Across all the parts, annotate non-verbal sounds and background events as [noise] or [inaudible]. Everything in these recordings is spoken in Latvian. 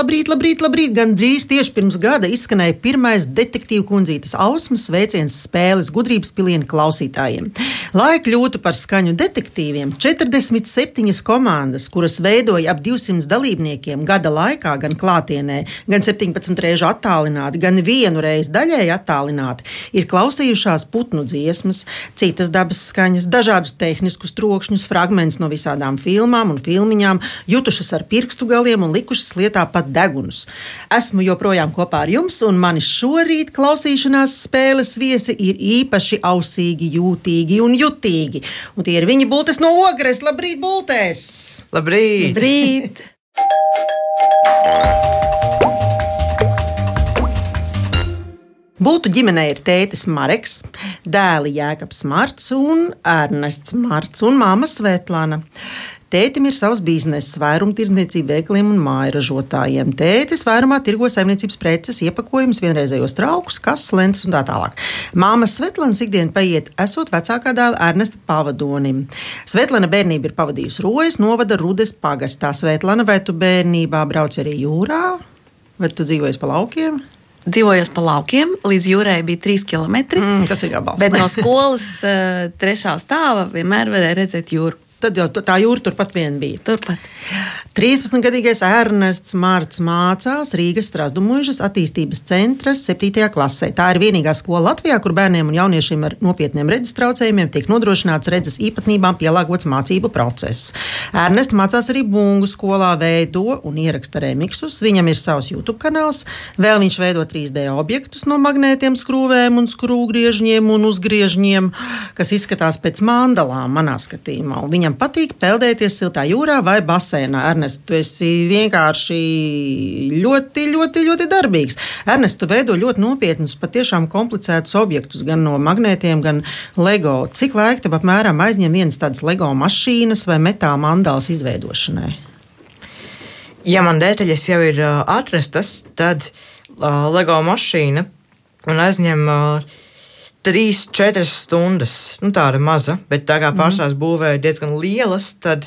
Labrīt, labrīt, labrīt, labrīt! Gan drīz tieši pirms gada izskanēja pirmais detektīvu kundzītes ausmas sveiciens spēles gudrības pilieni klausītājiem. Lai kļūtu par skaņu detektīviem, 47 komandas, kuras veidoja ap 200 dalībniekiem gada laikā, gan klātienē, gan 17 reižu attālināti, gan vienu reizi daļēji attālināti, ir klausījušās putnu dziesmas, citas dabas skaņas, dažādus tehniskus trokšņus, fragmentus no visādām filmām un filmiņām, jutušas ar pirkstu galiem un likušas lietā pat degunus. Esmu joprojām kopā ar jums, un mani šorīt klausīšanās spēles viesi ir īpaši ausīgi, jūtīgi un jutīgi. Un tie ir viņi bultes no ogres. Labrīt, bultēs! Labrīt! Labrīt! [laughs] Būtu ģimenē ir tētis Marks, dēli Jēkabs Marts un Ernests Marts un māma Svetlana. Tētim ir savs bizness, vairumtirdzniecība veikaliem un mājražotājiem. Tētis vairumā tirgo saimniecības preces, iepakojumus, vienreizējos traukus, kasas, lentes un tā tālāk. Māmas Svetlana ikdiena paiet, esot vecākā dēla Ernesta pavadonim. Svetlana bērnība ir pavadījusi Rojas novada Rudes pagastā. Svetlana, vai tu bērnībā brauc arī jūrā? Vai tu dzīvojies pa laukiem? Dzīvojos pa laukiem, līdz jūrai bija 3 km. Mm, tas ir jābalsta. Bet no skolas uh, trešā stāva vienmēr varēja redzēt jūru. Tad jau tā jūra turpat vien bija. Turpat. 13-gadīgais Ernests Mārts mācās Rīgas Strasdumuļžas attīstības centras 7. klasē. Tā ir vienīgā skola Latvijā, kur bērniem un jauniešiem ar nopietniem redzes traucējumiem tiek nodrošināts redzes īpatnībām pielāgots mācību process. Ernests mācās arī bungu skolā, veido un ieraksta remixus. Viņam ir savs YouTube kanāls, vēl viņš veido 3D objektus no magnētiem, skrūvēm un skrūvgriežņiem un uzgriežņiem, kas izskatās pēc mandalām manā skatījumā. Un viņam patīk peldēties siltā jūrā vai basēnā. Ernest, tu esi vienkārši ļoti, ļoti, ļoti darbīgs. Ernest, tu veido ļoti nopietnus, patiešām komplicētus objektus, gan no magnētiem, gan LEGO. Cik laika tev apmēram aizņem vienas tādas LEGO mašīnas vai metāla mandālas izveidošanai? Ja man detaļas jau ir uh, atrastas, tad uh, LEGO mašīna man aizņem uh, 3-4 stundas. Nu, tāda maza, bet tā kā pārsvarā mm. būvēja diezgan lielas, tad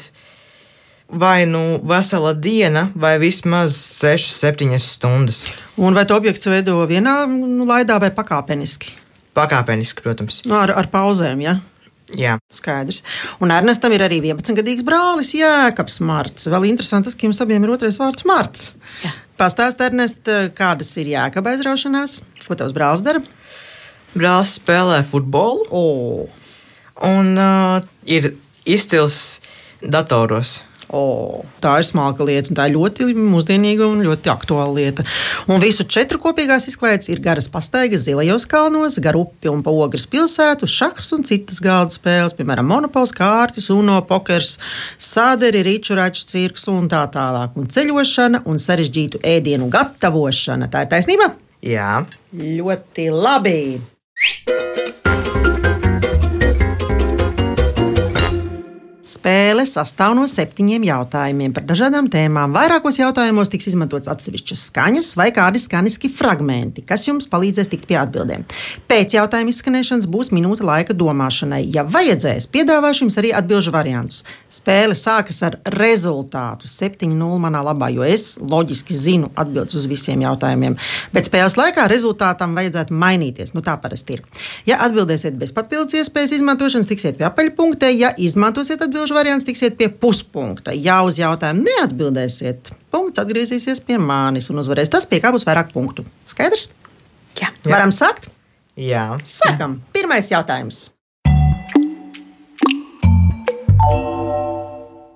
vai nu vesela diena, vai vismaz 6-7 stundas. Un vai tu objekts veido vienā nu, laidā vai pakāpeniski? Pakāpeniski, protams. Nu, ar, ar pauzēm, ja? Jā. Skaidrs. Un Ernestam ir arī 11-gadīgs brālis Jēkabs Marts. Vēl interesanti, ka jums abiem ir otrais vārds Marts. Jā. Pastāst, Ernest, kādas ir Jēkabā aizraušanās? Ko tavs brālis dara? Brālis spēlē futbolu O, un uh, ir izcils datoros. o, tā ir smalka lieta, un tā ir ļoti mūsdienīga un ļoti aktuāla lieta. Un visu četru kopīgās izklaides ir garas pastaigas zilajos kalnos, gar upi un ogres pilsētu, šahs un citas galda spēles, piemēram, monopols, kārtas, uno, pokers, sāderi, ričuračs, cirks un tā tālāk. Un ceļošana un sarežģītu ēdienu gatavošana. Tā ir taisnība? Jā. Ļoti labi! you Spēle sastāv no septiņiem jautājumiem par dažādām tēmām. Vairākos jautājumos tiks izmantots atsevišķas skaņas vai kādi skaņiski fragmenti, kas jums palīdzēs tikt pie atbildēm. Pēc jautājuma izskanēšanas būs minūte laika domāšanai. Ja vajadzēs, piedāvāšu jums arī atbildžu variantus. Spēle sākas ar rezultātu 7-0 manā labā, jo es loģiski zinu atbildus uz visiem jautājumiem. Bet spēles laikā rezultātam vajadzētu mainīties. Nu, tā parasti ir. Ja atbildēsiet bez papildus iespējas izmantošanas, tiksiet pie apaļpunkta. Ja izmantosiet atbildus variants, tiksiet pie puspunkta. Ja uz jautājumu neatbildēsiet, punkts atgriezīsies pie manis un uzvarēs tas, pie kā būs vairāk punktu. Skaidrs? Jā. Varam sākt? Jā. Sākam. Pirmais jautājums.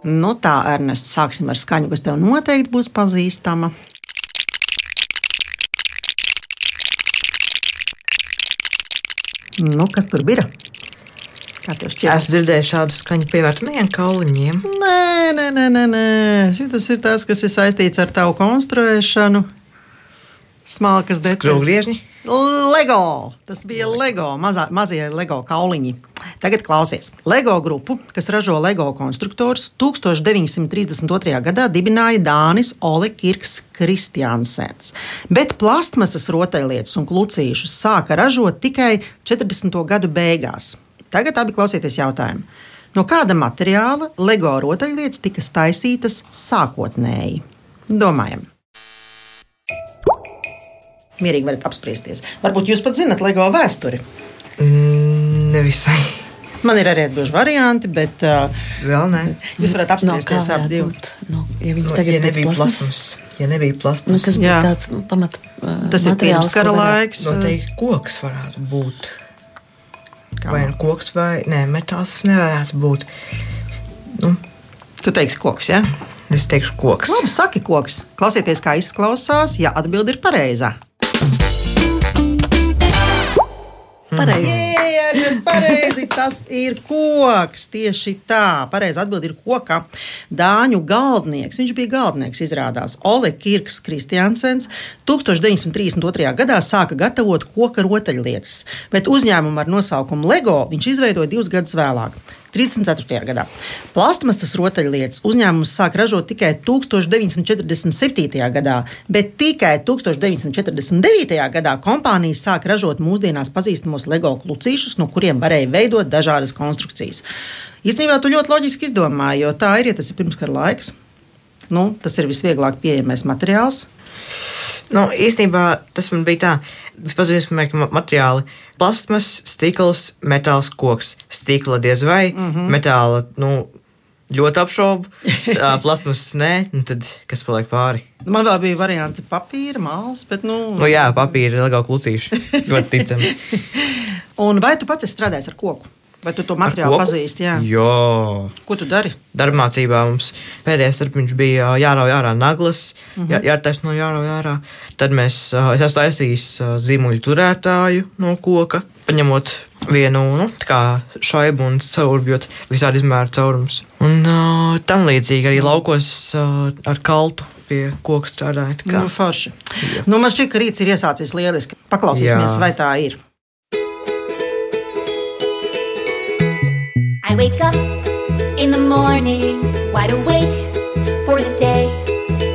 Nu tā, Ernsts, sāksim ar skaņu, kas tev noteikti būs pazīstama. Nu, kas tur bija? Kā tev šķiet? Es dzirdēju šādu skaņu pievērtumiem kauliņiem. Nē, nē, nē, nē, nē. Tas ir tas, kas ir saistīts ar tavu konstruēšanu. Smalkas detaļas. Skrūvgriežņi? Lego. Tas bija Lego, mazā, mazie Lego kauliņi. Tagad klausies. Lego grupu, kas ražo Lego konstruktorus, 1932. gadā dibināja Dānis Ole Kirks Kristiansens. Bet plastmasas rotaļlietas un klucīšus sāka ražot tikai 40. gadu beigās. Tagad abi klausieties jautājumu. No kāda materiāla LEGO rotaļlietas tika taisītas sākotnēji? Domājam. Mierīgi varat apspriesties. Varbūt jūs pat zinat LEGO vēsturi. Mm, nevisai. Man ir arī daži varianti, bet uh, Vēl ne. jūs varat apspriesties kā abi divi. varētu būt? No, ja viņi Nu, tagad ja nebija plasmas- ja nebija Nu, plasmas, kas Jā. bija tāds pamat uh, Tas ir pirmskara ko varētu- laiks. noteikti koks varētu būt. Kā Vai nu koks, vai nē, metāls tas nevarētu būt. Nu, Tu teiksi, koks, ja? es teikšu, koks. Labi, saki, koks. Klausieties, kā izklausās, ja atbildi ir pareizā. Pareizi. Tas pareizi. Tas ir koks. Tieši tā. Pareizi atbild ir koka. Dāņu galdnieks. Viņš bija galdnieks, izrādās. Ole Kirks Kristiansens 1932. gadā sāka gatavot koka rotaļlietas, bet uzņēmumu ar nosaukumu LEGO viņš izveidoja divus gadus vēlāk. 34. gadā. Plastmasas rotaļlietas uzņēmums sāk ražot tikai 1947. gadā, bet tikai 1949. gadā kompānija sāk ražot mūsdienās pazīstamos LEGO klucīšus, no kuriem varēja veidot dažādas konstrukcijas. Īstenībā tu ļoti loģiski izdomāji, jo tā ir, ja tas ir pirmskara laiks. Nu, tas ir visvieglāk pieejamais materiāls. Nu, īstenībā tas man bija tā, pazīstami materiāli. Plasmas, stikls, metāls, koks. Stikla diez vai, mm -hmm. metāla nu, ļoti apšaubu. [laughs] Tā plasmas nē, nu tad kas paliek pāri? Man vēl bija varianti papīra, mākslas, bet nu, Nu, jā, papīra, legāla klucīša. [laughs] Ļoti ticami. Un vai tu pats esi strādājis ar koku? Vai tu to materiālu pazīsti? Jā. Jā. Ko tu dari? Darbmācībā mums pēdējais darbs bija jārauj ārā naglas, mm -hmm. jā, jātaisno jārauj ārā. Tad mēs, es esmu taisījis zīmuļu turētāju no koka, paņemot vienu nu, šaibu un caurbjot visādi izmēru caurumus. Un uh, tam līdzīgi arī laukos uh, ar kaltu pie koka strādājot. Nu, forši. Nu, man šķiet, ka rīts ir iesācies lieliski. Paklausīsimies, Jā. vai tā ir. Wake up in the morning, wide awake for the day.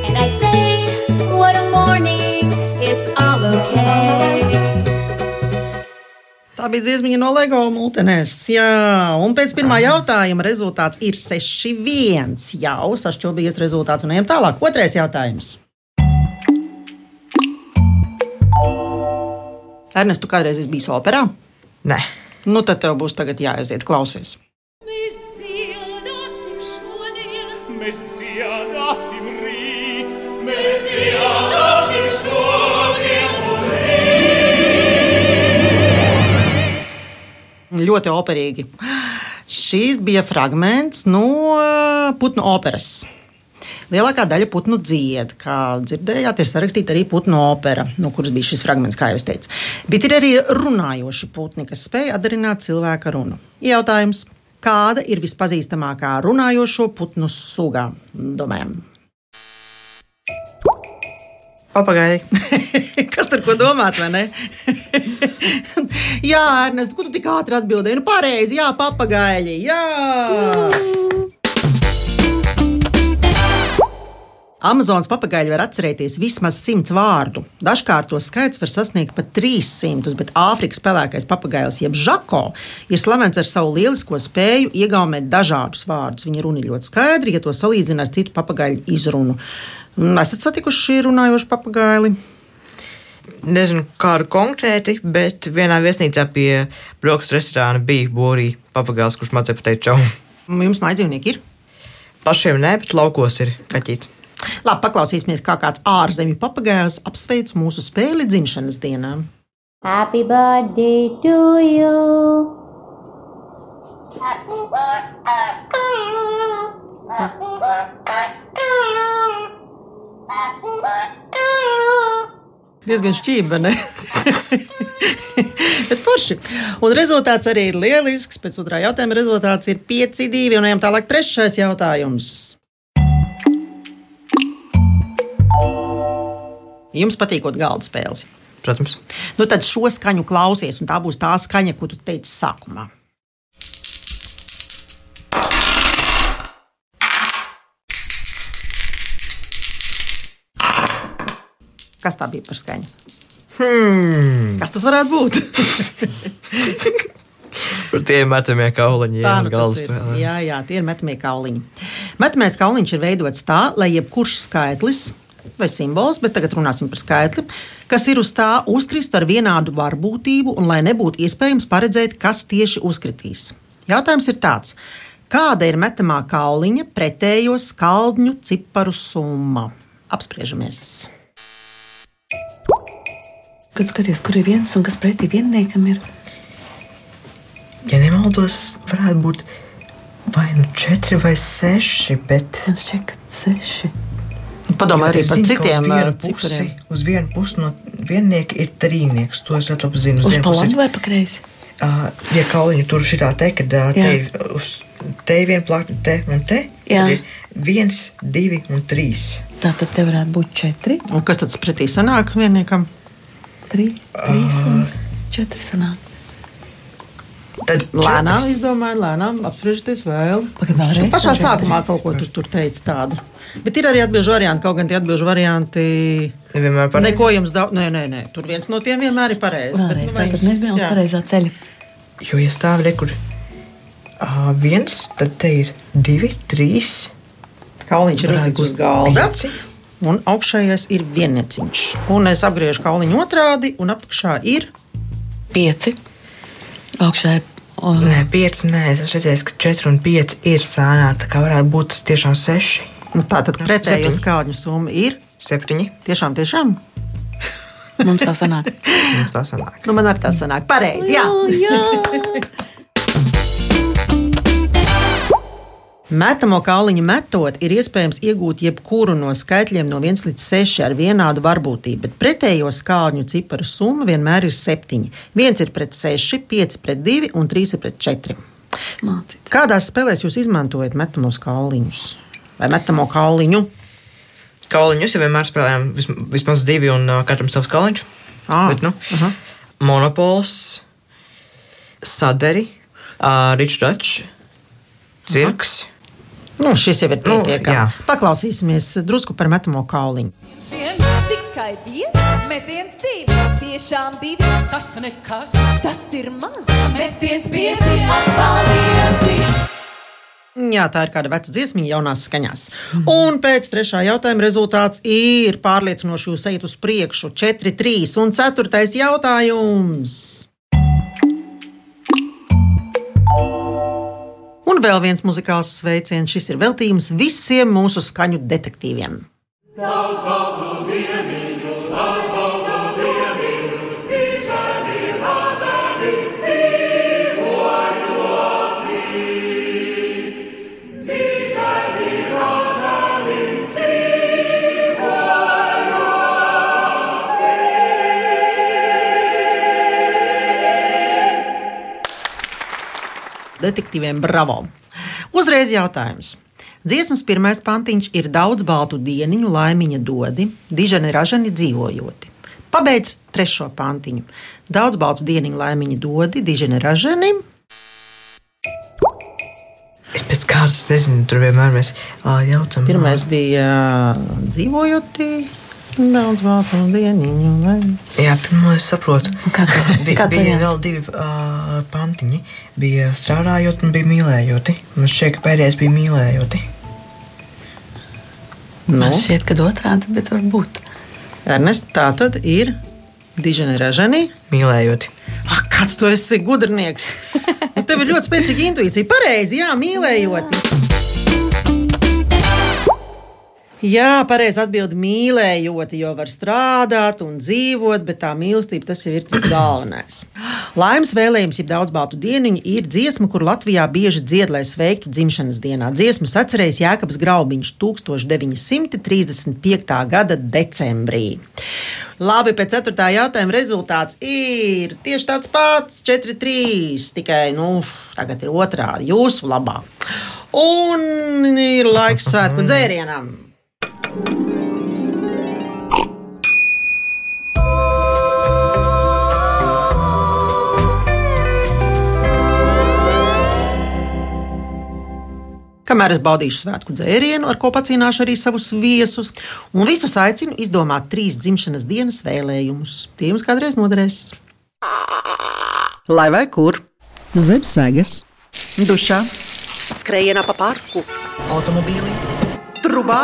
And I say, What a morning, it's all okay. Tā bija dziesmiņa no LEGO mūtenēs. Jā, un pēc pirmā jautājuma rezultāts ir 6-1. Jau sašķobījies rezultāts un ejam tālāk. Otrais jautājums. Ernest, tu kādreiz esi bijis operā? Nē, Nu, tad tev būs tagad jāaiziet klausies. Ļoti operīgi. Šīs bija fragments no uh, putnu operas. Lielākā daļa putnu dzied, kā dzirdējāt, ir sarakstīta arī putnu opera, no kuras bija šis fragments, kā jau es teicu. Bet ir arī runājoši putni, kas spēj atdarināt cilvēka runu. Jautājums, kāda ir vispazīstamākā runājošo putnu suga? Domājam, papagaili. [laughs] kas tur ko domāt, vai ne? [laughs] jā, Ernest, ko tu tik ātri atbildēji? Nu, pareizi, jā, papagaļi. Jā! Amazonas papagaļi var atcerēties vismaz simts vārdu. Dažkārt to skaits var sasniegt pat 300, bet Āfrikas pelēkais papagailis, jeb žako, ir slavens ar savu lielisko spēju iegaumēt dažādus vārdus. Viņa runa ir ļoti skaidra, ja to salīdzina ar citu papagaļu izrunu. Esat satikuši šī runājoša papagaili? Nezinu, kādu konkrēti, bet vienā viesnīcā pie brokastu restorāna bija būrī papagailis, kurš mācīja pateikt čau. Jums mājdzīvnieki ir? Pašiem nē, bet laukos ir kaķītis. Labi, paklausīsimies, kā kāds ārzemju papagailis apsveic mūsu spēli dzimšanas dienā. Happy birthday to you. Diezgan šķība, ne? [laughs] Bet forši. Un rezultāts arī ir lielisks. Pēc otrā jautājuma rezultāts ir 5-2. Un ejam tālāk, trešais jautājums. Jums patīkot galda spēles. Protams, Nu, tad šo skaņu klausies, un tā būs tā skaņa, ko tu teici sākumā. Kas tā bija par skaņu? hmm. Kas tas varētu būt? [laughs] par tiem metamie kauliņi, jā, Tā nu ir. Jā, jā, tie ir metamie kauliņi. Metamais kauliņš ir veidots tā, lai jebkurš skaitlis vai simbols, bet tagad runāsim par skaitli, kas ir uz tā uzkrist ar vienādu varbūtību un lai nebūtu iespējams paredzēt, kas tieši uzkritīs. Jautājums ir tāds. Kāda ir metamā kauliņa pretējo skaldņu ciparu summa? Apspriežamies! Kad skaties, kur ir viens un kas pretī vienniekam ir. Ja nemaldos, varētu būt vai nu četri vai seši, bet. Man šķiet, ka seši. Padomā arī par citiem uz vienu ā, pusi, uz vienu pusi no viennieka ir trīnieks. To es ļoti labi zinu. Uz vienu pa labi vai pa kreisi? Uh, ja kauliņu tur šitā te, kad uh, te ir uz te ir viena plakna, te un te, Jā. tad ir viens, divi un trīs. Tā tad te varētu būt četri, Un kas tad pretī sanāk vienniekam? Trīs, trīs un četri sanāk. Tad Lēnām izdomāju, lēnām apspriežoties vēl. Tu pašā sākumā kaut ko tur, tur teici tādu. Bet ir arī atbildžu varianti, kaut gan tie atbildžu varianti. Nevienmēr pareizi. Neko jums daudz, nē, nē, nē, tur viens no tiem vienmēr ir pareizs. nu, vai- tātad mēs bijām uz pareizā ceļa. Jo, ja stāv rekur uh, viens, tad te ir divi, trīs. Kauliņš ir uzlikts uz galda. pieci. Un augšējais ir vieneciņš. Un es apgriežu kauliņu otrādi, un apakšā ir Pieci. Augšā ir. O, Nē, pieci. Nē, es esmu redzējis, ka četri un pieci ir sānā. Tā kā varētu būt tas tiešām seši, nu, tātad pretējo septiņi. skāņu summa. Ir septiņi. tiešām, tiešām. mums tā sanāk. Mums tā sanāk. Nu, man arī tas sanāk pareizi. Jā. jā. [laughs] Metamo kauliņu metot, ir iespējams iegūt jebkuru no skaitļiem no 1 līdz 6 ar vienādu varbūtību, bet pretējo skāļu ciparu summa vienmēr ir 7. 1 ir pret 6, 5 pret 2 un 3 ir pret 4. Mācīt. Kādās spēlēs jūs izmantojat metamos kauliņus vai metamo kauliņu? Kauliņus jau vienmēr spēlējām vism- vismaz divi un katram savs kauliņš. Ā, Bet, nu, aha. Monopols, Saderi, uh, Ričračs, Cirks. Nu, šis jau ir Nu, pietiekami. jā. Paklausīsimies drusku par metamo kauliņu. viens, tikai viens, metiens divi, tiešām divi. Tas nekas, Tas ir maz, metiens pieci, apvaldienci. Jā, tā ir kāda veca dziesmiņa, jaunās skaņās. Un pēc trešā jautājuma rezultāts ir pārliecinoši jūs ejat uz priekšu. 4, 3 un 4. jautājums. Un vēl viens muzikāls sveiciens. Šis ir veltījums visiem mūsu skaņu detektīviem. Detektīviem bravo! Uzreiz jautājums. Dziesmas pirmais pantiņš ir daudz baltu dieniņu, laimiņa dodi, diženi ražani dzīvojoti. Pabeidz trešo pantiņu. Daudz baltu dieniņu, laimiņa dodi, diženi ražani. Es pēc kārtas nezinu, tur vienmēr mēs jaucam. Pirmais bija dzīvojoti, daudz baltu dieniņu, laimiņa. Jā, pirmo es saprotu. kā tev- Bi- kāds bija variants? vēl divi uh, pantiņi. Bija strādājot un bija mīlējoti. Man šķiet, ka pēdējais bija mīlējoti. Nu, Man šķiet, ka otrādi, bet varbūt. Ernest, tā tad ir diženi ražani. Mīlējoti. Ak, kāds tu esi gudrnieks! [laughs] Nu, tev ir ļoti spēcīga intuīcija. Pareizi, jā, mīlējot. Jā, pareizi atbild mīlējot, jo var strādāt un dzīvot, bet tā mīlestība tas jau ir tas galvenais. Laimes vēlējums, ja daudz baltu dieniņu, ir dziesma, kur Latvijā bieži dzied, lai sveiktu dzimšanas dienā. Dziesmu atcerējis Jēkabs Graubiņš 1935. gada decembrī. Labi, pēc ceturtā jautājuma rezultāts ir tieši tāds pats - 4-3. Tikai nu, tagad ir otrādi, jūsu labā. Un ir laiks svētku dzērienam. Kamēr es baudīšu svētku dzērienu, ar ko pacīnāšu arī savus viesus, un visus aicinu izdomāt trīs dzimšanas dienas vēlējumus. Tie jums kādreiz noderēs. Lai vai kur? Zem sēgas, dušā, skrējienā pa parku, Automobīlī. trubā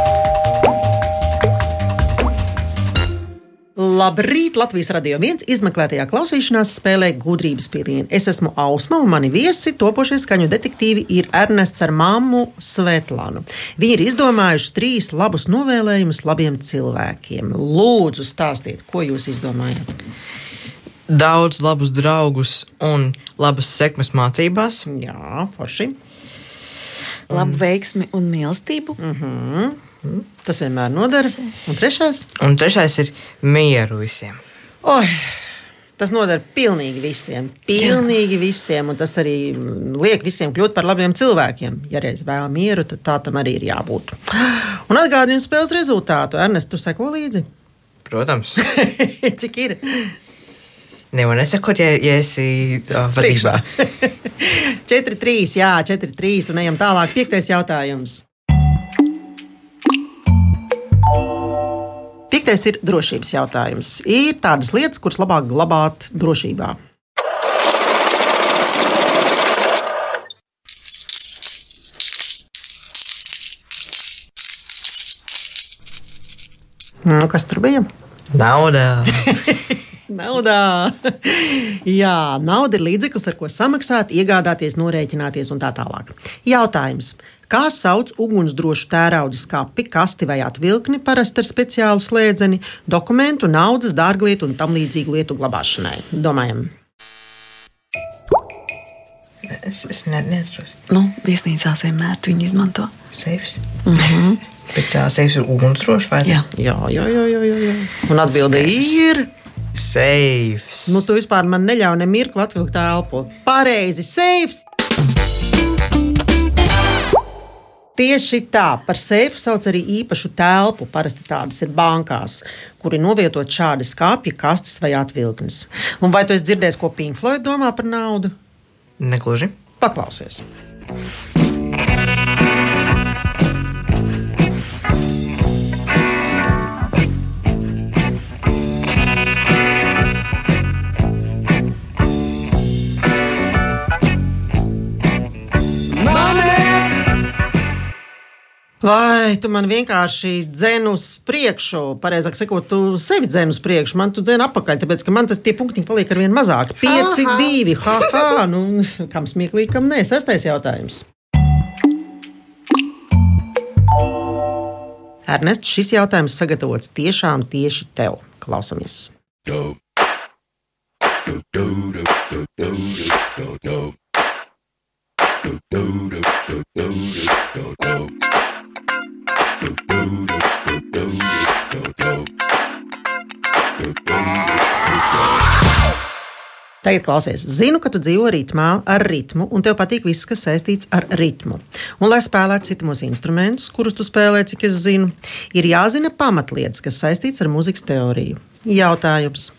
Labrīt! Latvijas radio viens izmeklētajā klausīšanās spēlē gudrības pilieni. Es esmu Ausma, un mani viesi topošie skaņu detektīvi ir Ernests ar mammu Svetlānu. Viņi ir izdomājuši trīs labus novēlējumus labiem cilvēkiem. Lūdzu, stāstiet, ko jūs izdomājat? Daudz labus draugus un labas sekmes mācībās. Jā, forši. Labu veiksmi un mīlestību. Tas vienmēr noder. Un trešais? Un trešais ir mieru visiem. Oi, tas noder pilnīgi visiem. Pilnīgi visiem. Un tas arī mm, liek visiem kļūt par labiem cilvēkiem. Ja reiz vēl mieru, tad tā tam arī ir jābūt. Un atgādinu spēles rezultātu. Ernest, tu seko līdzi? Protams, [laughs] Cik ir? nevar nesakot, ja, ja esi vadībā. 4-3, [laughs] jā, 4-3. Un ejam tālāk. Piektais jautājums. Piektais ir drošības jautājums. Ir tādas lietas, kuras labāk glabāt drošībā. Nu, kas tur bija? Nauda. [laughs] Naudā. [laughs] Jā, nauda ir līdzeklis, ar ko samaksāt, iegādāties, norēķināties un tā tālāk. Jautājums. Kā sauc ugunsdrošu tērauda skapi, kasti vai atvilkni, parasti ar speciālu slēdzeni, dokumentu, naudas, dārglietu un tam līdzīgu lietu glabāšanai? Domājam, Es, es ne, neatceros. Nu, viesnīcās vienmēr viņi izmanto. Seifs. Mm -hmm. Bet tā seifs ir ugunsdrošs vai Jā. jā, jā, jā, jā, jā. jā. Un atbilde ir. Seifs. Nu, tu vispār man neļauj ne mirkli atvilkt elpu. Pareizi, seifs! Tieši tā, par seifu sauc arī īpašu telpu. Parasti tādas ir bankās, kur ir novietot šādi skāpji, kastes vai atvilknes. Un vai tu esi dzirdējis, ko Pink Floyd domā par naudu? Negluži. Paklausies! Vai tu man vienkārši dzēni uz priekšu, pareizāk sakot, tu sevi dzēni uz priekšu, man tu dzēni apakaļ, tāpēc ka man tas tie punktiņi paliek ar vien mazāk. 5, 2, ha, ha, nu, kam smieklīgi, kam nē, sestais jautājums. Ernest, šis jautājums sagatavots tiešām tieši tev. Klausamies! Tagad klausies, zinu, ka tu dzīvo ritmā ar ritmu, un tev patīk viss, kas saistīts ar ritmu. Un, lai spēlētu citos instrumentus, kurus tu spēlē, cik es zinu, ir jāzina pamatlietas, kas saistīts ar mūzikas teoriju. Jautājums.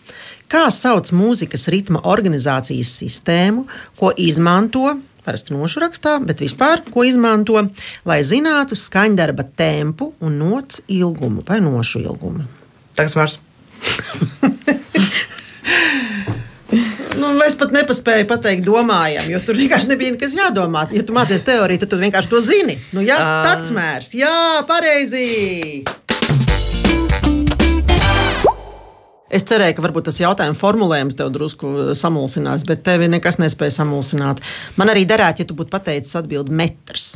Kā sauc mūzikas ritma organizācijas sistēmu, ko izmanto parasti nošu rakstā, bet vispār ko izmanto, lai zinātu skaņdarba tempu un nots ilgumu vai nošu ilgumu? Tagad vairs. [laughs] Nu, es pat nepaspēju pateikt, domājam, jo tur vienkārši nebija nekas jādomā. Ja tu mācies teoriju, tad tu vienkārši to zini. Nu, jā, Ā. takts mērs, jā, pareizi. Es cerēju, ka varbūt tas jautājuma formulējums tev drusku samulsinās, bet tevi nekas nespēja samulsināt. Man arī derētu, ja tu būtu pateicis atbildi metrs.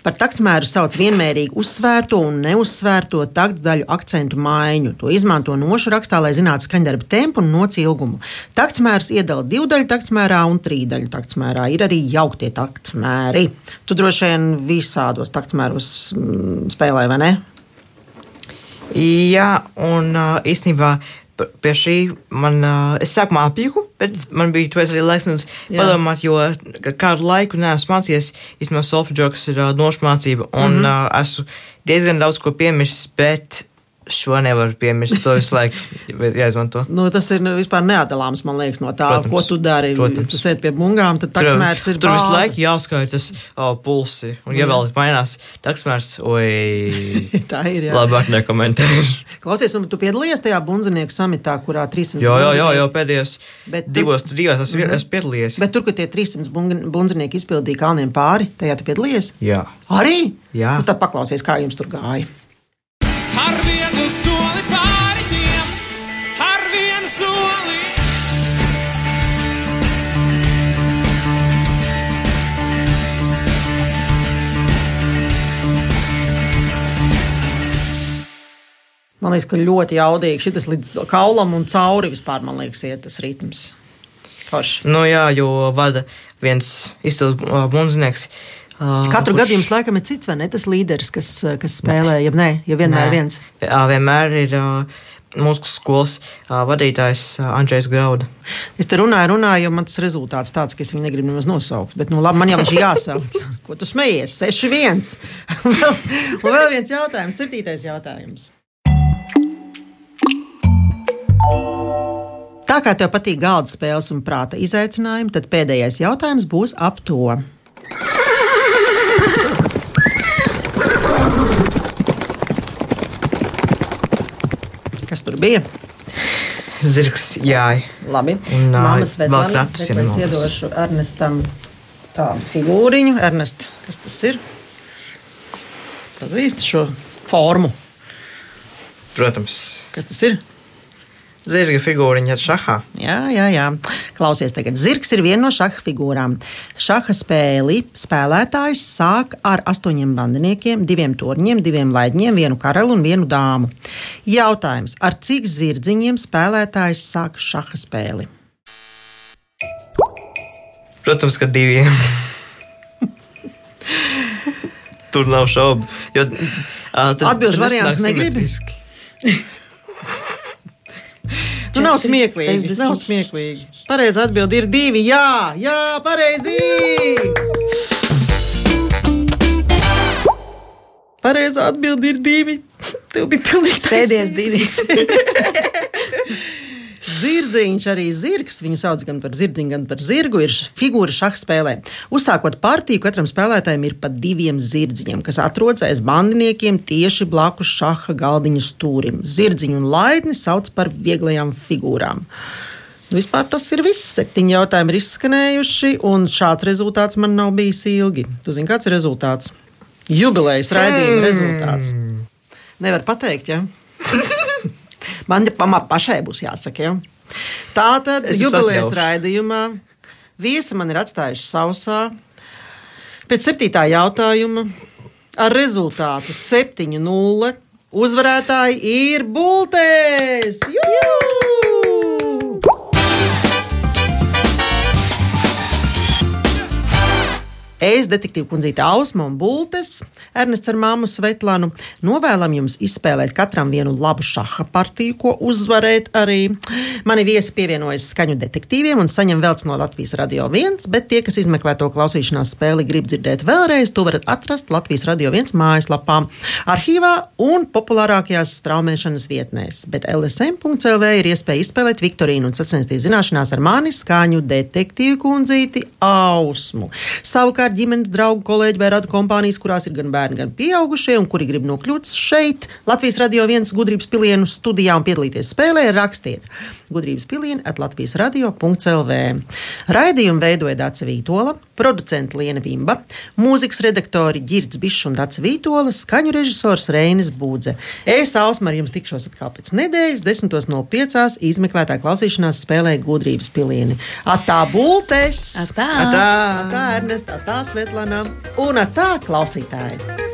Par taktsmēru sauc vienmērīgi uzsvērto un neuzsvērto taktdaļu akcentu maiņu. To izmanto nošu rakstā, lai zinātu skaņdarba tempu un noci ilgumu. Taktsmērs iedala divu daļu taktsmērā un trīs daļu taktsmērā. Ir arī jauktie taktsmēri. Tu droši vien visādos taktsmēros mm, spēlē, vai ne? Jā, un uh, īstenībā pie šī man, es sākumā apjuku, bet man bija toreiz arī laiks nedaudz padomāt, jo kādu laiku neesmu mācījies īstenībā solfeģo, kas ir uh, nošu mācība, un mm -hmm. uh, esmu diezgan daudz ko piemirsis, bet šo nevaru piemirst. To visu laiku [laughs] jāizmanto. Nu, tas ir nu, vispār neatdalāms liekas, no tā, Protams, ko tu dari. protams. Tu sēdi pie bungām, tad taksmērs ir tur visu bāze. laiku jāskaita tas oh, pulsi. Un, ja vēl mainās taksmērs, oi, [laughs] Tā ir. Jā. labāk nekomentēšu. Klausies, un tu piedalījies tajā bunzinieku samitā, kurā 300 Jā, jā, jā, jau pēdējos Bet tu- divos, trijos es, mm. es piedalījos. Bet tur, kur tie 300 bun- bunzinieki izpildīja kalniem pāri, tajā tu piedalījies? Jā. Arī? Jā. Nu, tad paklausies, kā jums tur gāja. Man liekas, ka ļoti jaudīgi šis līdz kaulam un cauri vispār, man liekas, iet tas ritms. Forši. Nu, jā, jo vada viens izcils uh, bunzinieks. Uh, Katru kurš- gadu jums laikam ir cits, vai ne? Tas līderis, kas, kas spēlē, ja nē, ja vienmēr Nē. viens. Jā, vienmēr ir uh, mūsu skolas uh, vadītājs uh, Andrzejs Grauda. Es te runāju, runāju, jo man tas rezultāts tāds, ka es viņu negribu nemaz nosaukt. Bet, nu, labi, man jau viņš ir jāsauc. [laughs] Ko tu smejies? 6-1. un [laughs] vēl- un vēl viens jautājums, septītais jautājums. Tā kā tev patīk galda spēles un prāta izaicinājumi, tad pēdējais jautājums būs ap to. Kas tur bija? Zirgs, jā. Labi. Un, Māmas Svetlana, es iedošu Ernestam tādu figūriņu. Ernest, kas tas ir? Pazīsti šo formu. Protams, Kas tas ir? Zirga figūriņa ar šahā. Jā, jā, jā. Klausies, tagad zirgs ir viena no šaha figūrām. Šaha spēli spēlētājs sāk ar astoņiem bandiniekiem, diviem torņiem, diviem laidņiem, vienu karali un vienu dāmu. Jautājums: ar cik zirdziņiem spēlētājs sāk šaha spēli? Protams, ka diviem. [laughs] Tur nav šaubu. Jo, tad variants negribi? [laughs] nav smieklīgi. 60. Nav smieklīgi. Pareizi atbild ir divi. Jā, jā pareizi. Pareizā atbild ir divi. Tev bija pilnīgi Sēdies taisnība. divas. [laughs] Zirdziņš, arī zirgs, viņu sauc gan par zirdziņu, gan par zirgu, ir figūra šāda spēlē. Uzsākot partiju, katram spēlētājam ir pat diviem zirdziņiem, kas atrodas aiz bandiniekiem tieši blakus šāda galdiņa stūrim. Zirdziņu un laidni sauc par vieglajām figūrām. Nu, Vispār tas ir viss. Septiņi jautājumi ir izskanējuši, un šāds rezultāts man nav bijis ilgi. Tu zini, kāds ir rezultāts? Jubilejas raidījuma rezultāts. Nevar pateikt, ja? [laughs] Man pašai būs jāsaka. Ja? Tā tad jubilejas raidījumā viesi man ir atstājuši sausā. Pēc septītā jautājuma ar rezultātu 7-0 uzvarētāji ir Bultēs! Jū! Es, detektīva kundzīte Ausma un Bultes, Ernests ar māmu Svetlānu, novēlam jums izspēlēt katram vienu labu šaha partiju, ko uzvarēt arī. Mani viesi pievienojas skaņu detektīviem un saņem velc no Latvijas Radio 1, bet tie, kas izmeklē to klausīšanās spēli, grib dzirdēt vēlreiz, to varat atrast Latvijas Radio 1 mājaslapā, arhīvā un populārākajās straumēšanas vietnēs. Bet LSM.CLV ir iespēja izspēlēt Viktorīnu un sacensties zināšanās ar mani skaņu detektīvu kundzīti Ausmu. Savukārt ģimenes draugu, kolēģi vai radu kompānijas, kurās ir gan bērni, gan pieaugušie, un kuri grib nokļūt šeit, Latvijas radio viens gudrības pilienu studijā un piedalīties spēlē, rakstiet gudrības pilienu at Latvijas radio.clv. Raidījumu veidoja Dāca Vītola, producents Liena Vimba, mūzikas redaktori Girds Bišs un Dāca Vītola, skaņu režisors Reinis Būdze. Es, Alsma, ar jums tikšos atkal pēc nedēļas, 10.05. izmeklētā klausīšanās spēlē gudrības pilieni. Atā bultes! Atā! Tā. Tā Ernesta, tā Svetlana un tā klausītāji.